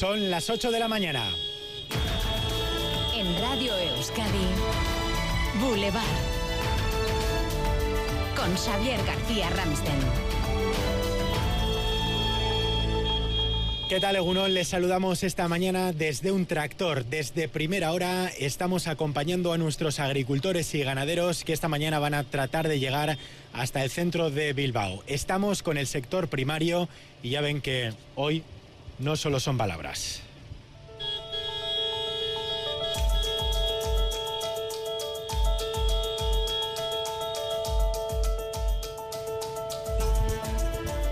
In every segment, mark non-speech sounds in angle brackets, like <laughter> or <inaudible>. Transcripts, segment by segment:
Son las 8 de la mañana. En Radio Euskadi, Boulevard. Con Xavier García Ramsten. ¿Qué tal, Egunon? Les saludamos esta mañana desde un tractor. Desde primera hora estamos acompañando a nuestros agricultores y ganaderos que esta mañana van a tratar de llegar hasta el centro de Bilbao. Estamos con el sector primario y ya ven que hoy no solo son palabras.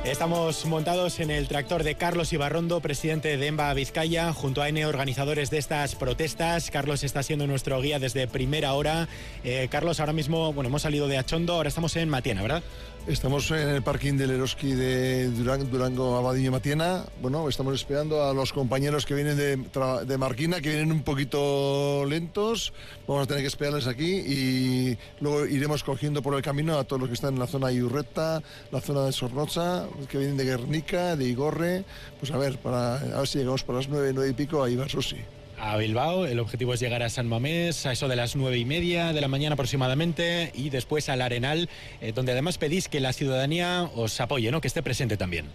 Estamos montados en el tractor de Carlos Ibarrondo, presidente de EMBA Vizcaya, junto a N organizadores de estas protestas. Carlos está siendo nuestro guía desde primera hora. Eh, Carlos, ahora mismo, bueno, hemos salido de Achondo, ahora estamos en Matiena, ¿verdad? Estamos en el parking del Eroski de Durango, Abadillo Matiena. Bueno, estamos esperando a los compañeros que vienen de, Marquina, que vienen un poquito lentos. Vamos a tener que esperarles aquí y luego iremos cogiendo por el camino a todos los que están en la zona de Iurreta, la zona de Sornocha, que vienen de Guernica, de Igorre. Pues a ver, para, a ver si llegamos para las nueve, nueve y pico a Ibarsosi a Bilbao. El objetivo es llegar a San Mamés a eso de las nueve y media de la mañana aproximadamente y después al Arenal, eh, donde además pedís que la ciudadanía os apoye, ¿no? que esté presente también.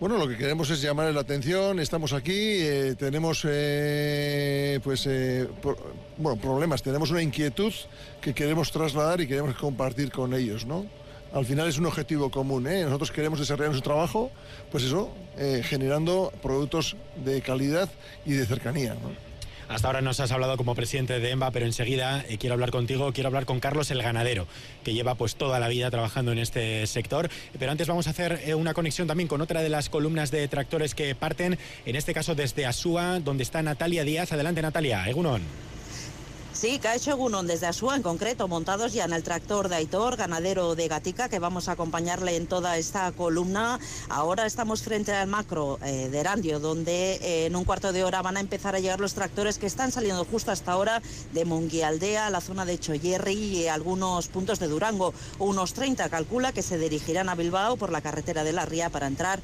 Bueno, lo que queremos es llamar la atención. Estamos aquí, eh, tenemos eh, pues bueno, problemas, tenemos una inquietud que queremos trasladar y queremos compartir con ellos, ¿no? al final es un objetivo común. Nosotros queremos desarrollar nuestro trabajo, pues eso, generando productos de calidad y de cercanía. Hasta ahora nos has hablado como presidente de EMBA, pero enseguida eh, quiero hablar contigo, quiero hablar con Carlos el ganadero, que lleva pues toda la vida trabajando en este sector. Pero antes vamos a hacer eh, una conexión también con otra de las columnas de tractores que parten, en este caso desde Asúa, donde está Natalia Díaz. Adelante Natalia, Egunon. Sí, Caecho Egunon desde Asúa en concreto, montados ya en el tractor de Aitor, ganadero de Gatica, que vamos a acompañarle en toda esta columna. Ahora estamos frente al macro eh, de Erandio, donde eh, en un cuarto de hora van a empezar a llegar los tractores que están saliendo justo hasta ahora de Munguialdea, la zona de Choyerri y algunos puntos de Durango. Unos 30 calcula que se dirigirán a Bilbao por la carretera de la Ría para entrar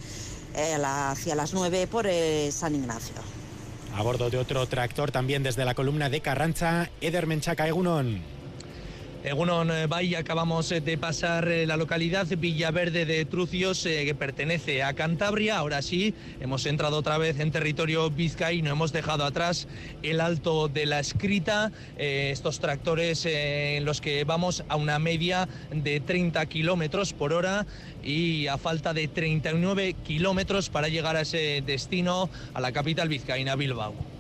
eh, hacia las 9 por San Ignacio a bordo de otro tractor también desde la columna de Carranza, Eder Menchaca Egunon. Egunon eh, Bay, acabamos eh, de pasar eh, la localidad Villaverde de Trucios, que pertenece a Cantabria. Ahora sí, hemos entrado otra vez en territorio vizcaíno, hemos dejado atrás el alto de la escrita, estos tractores en los que vamos a una media de 30 kilómetros por hora y a falta de 39 kilómetros para llegar a ese destino, a la capital vizcaína, Bilbao.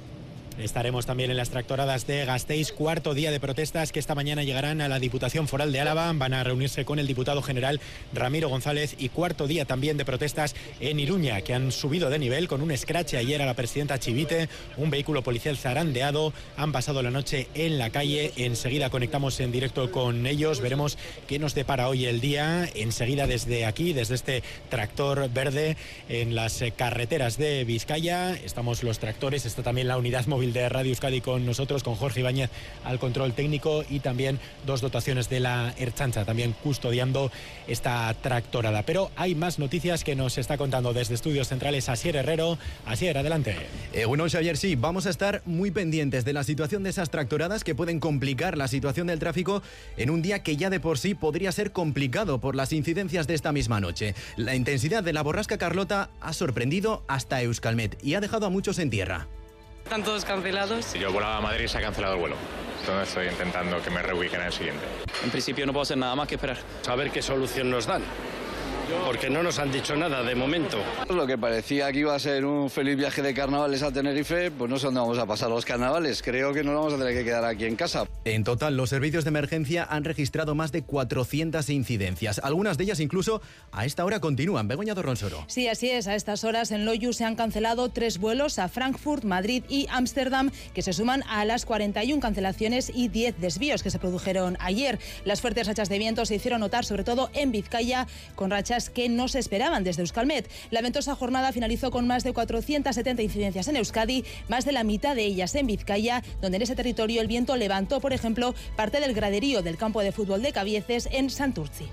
Estaremos también en las tractoradas de Gasteiz, cuarto día de protestas que esta mañana llegarán a la Diputación Foral de Álava. Van a reunirse con el diputado general Ramiro González y cuarto día también de protestas en Iruña, que han subido de nivel con un escrache ayer a la presidenta Chivite, un vehículo policial zarandeado. Han pasado la noche en la calle. Enseguida conectamos en directo con ellos. Veremos qué nos depara hoy el día. Enseguida desde aquí, desde este tractor verde en las carreteras de Vizcaya. Estamos los tractores, está también la unidad móvil de Radio Euskadi con nosotros, con Jorge Ibáñez al control técnico y también dos dotaciones de la Erchancha, también custodiando esta tractorada. Pero hay más noticias que nos está contando desde Estudios Centrales Asier Herrero. Asier, adelante. Eh, bueno, Xavier, sí, vamos a estar muy pendientes de la situación de esas tractoradas que pueden complicar la situación del tráfico en un día que ya de por sí podría ser complicado por las incidencias de esta misma noche. La intensidad de la borrasca Carlota ha sorprendido hasta Euskalmet y ha dejado a muchos en tierra. Están todos cancelados. Si yo volaba a Madrid se ha cancelado el vuelo. Entonces estoy intentando que me reubiquen en el siguiente. En principio no puedo hacer nada más que esperar. A ver qué solución nos dan porque no nos han dicho nada de momento. Lo que parecía que iba a ser un feliz viaje de carnavales a Tenerife, pues no sé dónde vamos a pasar los carnavales. Creo que nos vamos a tener que quedar aquí en casa. En total, los servicios de emergencia han registrado más de 400 incidencias. Algunas de ellas incluso a esta hora continúan. Begoña Dorronsoro. Sí, así es. A estas horas en Loyu se han cancelado tres vuelos a Frankfurt, Madrid y Ámsterdam, que se suman a las 41 cancelaciones y 10 desvíos que se produjeron ayer. Las fuertes rachas de viento se hicieron notar sobre todo en Vizcaya, con rachas que no se esperaban desde Euskalmet. La ventosa jornada finalizó con más de 470 incidencias en Euskadi, más de la mitad de ellas en Vizcaya, donde en ese territorio el viento levantó, por ejemplo, parte del graderío del campo de fútbol de Cabieces en Santurci.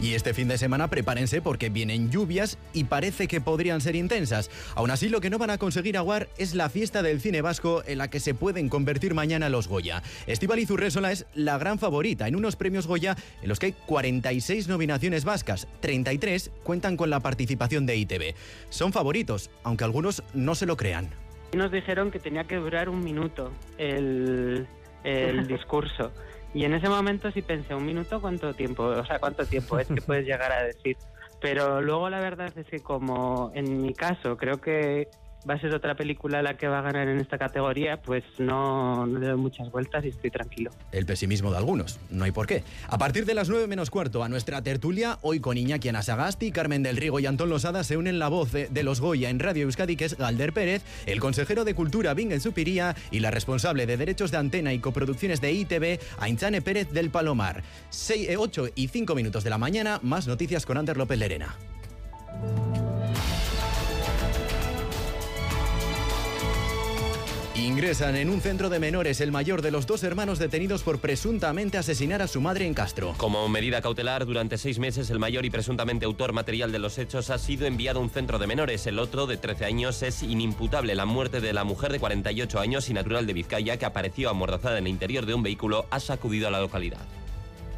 Y este fin de semana prepárense porque vienen lluvias y parece que podrían ser intensas. Aún así, lo que no van a conseguir aguar es la fiesta del cine vasco en la que se pueden convertir mañana los Goya. Estíbaliz Urresola es la gran favorita en unos premios Goya en los que hay 46 nominaciones vascas, 33 cuentan con la participación de ITV. Son favoritos, aunque algunos no se lo crean. Nos dijeron que tenía que durar un minuto el, el <laughs> discurso. Y en ese momento sí pensé, ¿un minuto cuánto tiempo? O sea, ¿cuánto tiempo es que puedes <laughs> llegar a decir? Pero luego la verdad es que como en mi caso creo que va a ser otra película la que va a ganar en esta categoría, pues no, le doy muchas vueltas y estoy tranquilo. El pesimismo de algunos, no hay por qué. A partir de las 9 menos cuarto, a nuestra tertulia, hoy con Iñaki Anasagasti, Carmen del Rigo y Antón Losada se unen la voz de, los Goya en Radio Euskadi, que es Galder Pérez, el consejero de Cultura Bingen Supiría y la responsable de Derechos de Antena y Coproducciones de ITV, Ainchane Pérez del Palomar. 6, 8 y 5 minutos de la mañana, más noticias con Ander López Lerena. Ingresan en un centro de menores el mayor de los dos hermanos detenidos por presuntamente asesinar a su madre en Castro. Como medida cautelar, durante seis meses el mayor y presuntamente autor material de los hechos ha sido enviado a un centro de menores. El otro, de 13 años, es inimputable. La muerte de la mujer de 48 años y natural de Vizcaya, que apareció amordazada en el interior de un vehículo, ha sacudido a la localidad.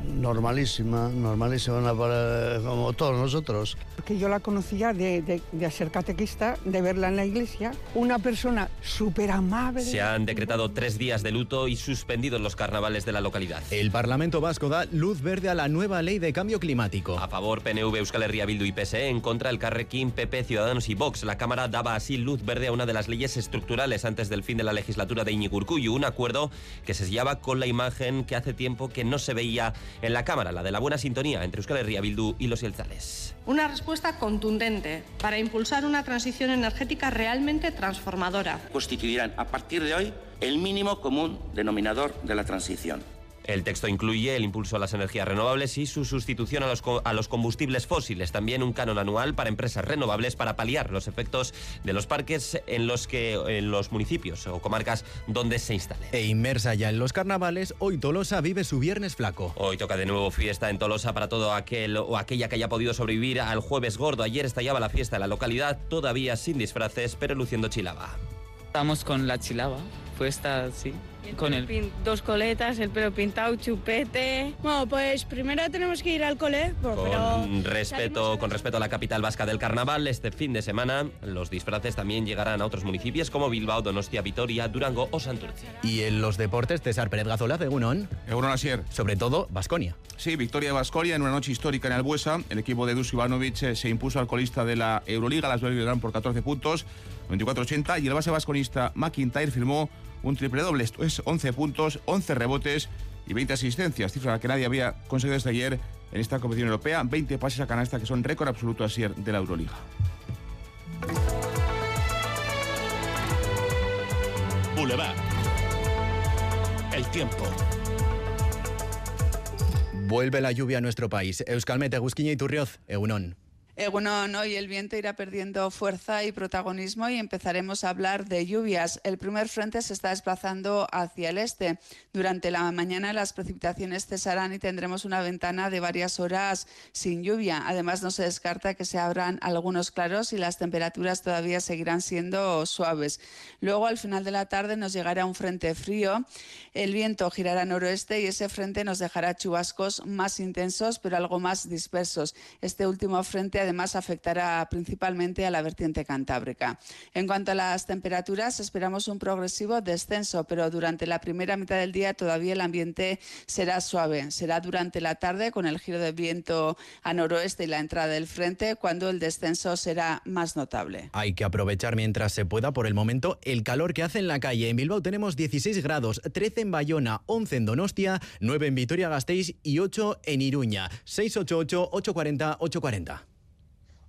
Normalísima, normalísima para, como todos nosotros. Porque yo la conocía de, de, de ser catequista, de verla en la iglesia, una persona súper amable. Se han decretado tres días de luto y suspendidos los carnavales de la localidad. El Parlamento Vasco da luz verde a la nueva ley de cambio climático. A favor PNV, Euskal Herria Bildu y PSE, en contra el Carrequín, PP, Ciudadanos y Vox. La Cámara daba así luz verde a una de las leyes estructurales antes del fin de la legislatura de Iñigo Urkullu, un acuerdo que se sellaba con la imagen que hace tiempo que no se veía en la Cámara, la de la buena sintonía entre Euskal Herria Bildu y los Yelzales. Una respuesta contundente para impulsar una transición energética realmente transformadora. Constituirán a partir de hoy el mínimo común denominador de la transición. El texto incluye el impulso a las energías renovables y su sustitución a los, a los, combustibles fósiles. También un canon anual para empresas renovables para paliar los efectos de los parques en los que en los municipios o comarcas donde se instale. E inmersa ya en los carnavales, hoy Tolosa vive su viernes flaco. Hoy toca de nuevo fiesta en Tolosa para todo aquel o aquella que haya podido sobrevivir al jueves gordo. Ayer estallaba la fiesta en la localidad, todavía sin disfraces, pero luciendo chilaba. Estamos con la chilaba, puesta sí. Con el... Pin- dos coletas, el pelo pintado, chupete. Bueno, pues primero tenemos que ir al cole, pero Con respeto, con respeto a la capital vasca del carnaval, este fin de semana los disfraces también llegarán a otros municipios como Bilbao, Donostia, Vitoria, Durango o Santurce. Y en los deportes, César Pérez Gazola de Unón. Egunon Asier. Sobre todo, Basconia. Sí, victoria de Basconia en una noche histórica en Albuesa. El equipo de Dus Ivanovic eh, se impuso al colista de la Euroliga, las Belgrano, por 14 puntos, 24-80. Y el base vasconista McIntyre firmó un triple doble. Esto es 11 puntos, 11 rebotes y 20 asistencias, cifra que nadie había conseguido hasta ayer en esta competición europea. 20 pases a canasta que son récord absoluto Asier de la Euroliga. Boulevard. El tiempo. Vuelve la lluvia a nuestro país. Euskalmete, Gusquiña y Turrioz, Eunón. Egunon, hoy el viento irá perdiendo fuerza y protagonismo y empezaremos a hablar de lluvias. El primer frente se está desplazando hacia el este. Durante la mañana las precipitaciones cesarán y tendremos una ventana de varias horas sin lluvia. Además, no se descarta que se abran algunos claros y las temperaturas todavía seguirán siendo suaves. Luego, al final de la tarde, nos llegará un frente frío. El viento girará noroeste y ese frente nos dejará chubascos más intensos, pero algo más dispersos. Este último frente, además, afectará principalmente a la vertiente cantábrica. En cuanto a las temperaturas, esperamos un progresivo descenso, pero durante la primera mitad del día todavía el ambiente será suave. Será durante la tarde, con el giro de viento a noroeste y la entrada del frente, cuando el descenso será más notable. Hay que aprovechar mientras se pueda por el momento el calor que hace en la calle. En Bilbao tenemos 16 grados, 13 en Bayona, 11 en Donostia, 9 en Vitoria-Gasteiz y 8 en Iruña. 688-840-840.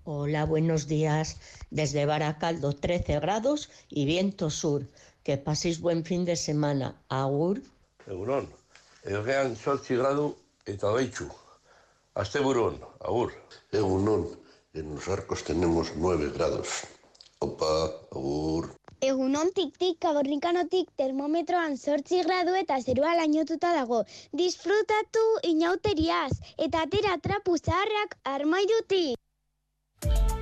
Hola, buenos días. Desde Baracaldo, 13 grados y viento sur. Que paséis buen fin de semana. Agur. Egunon, errean sortzi gradu eta baitxu. Asteburuan, agur. Egunon, en los arcos tenemos 9 grados. Opa, agur. Egunon nontik-tik kabornikanotik termometroan sortzi gradu eta zerua lainotuta dago. Disfrutatu inauteriaz eta atera trapu zaharrak armairutik.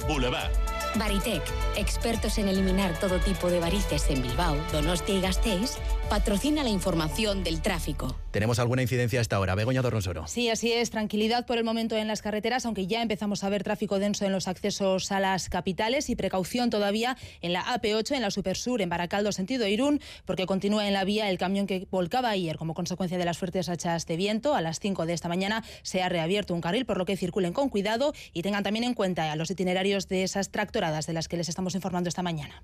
Boulevard. Baritec, expertos en eliminar todo tipo de varices en Bilbao, Donostia y Gasteiz, patrocina la información del tráfico. Tenemos alguna incidencia hasta ahora. Begoña Dorronsoro. Sí, así es. Tranquilidad por el momento en las carreteras, aunque ya empezamos a ver tráfico denso en los accesos a las capitales y precaución todavía en la AP8, en la Supersur, en Baracaldo, sentido Irún, porque continúa en la vía el camión que volcaba ayer como consecuencia de las fuertes rachas de viento. A las 5 de esta mañana se ha reabierto un carril, por lo que circulen con cuidado y tengan también en cuenta a los itinerarios de esas de las que les estamos informando esta mañana.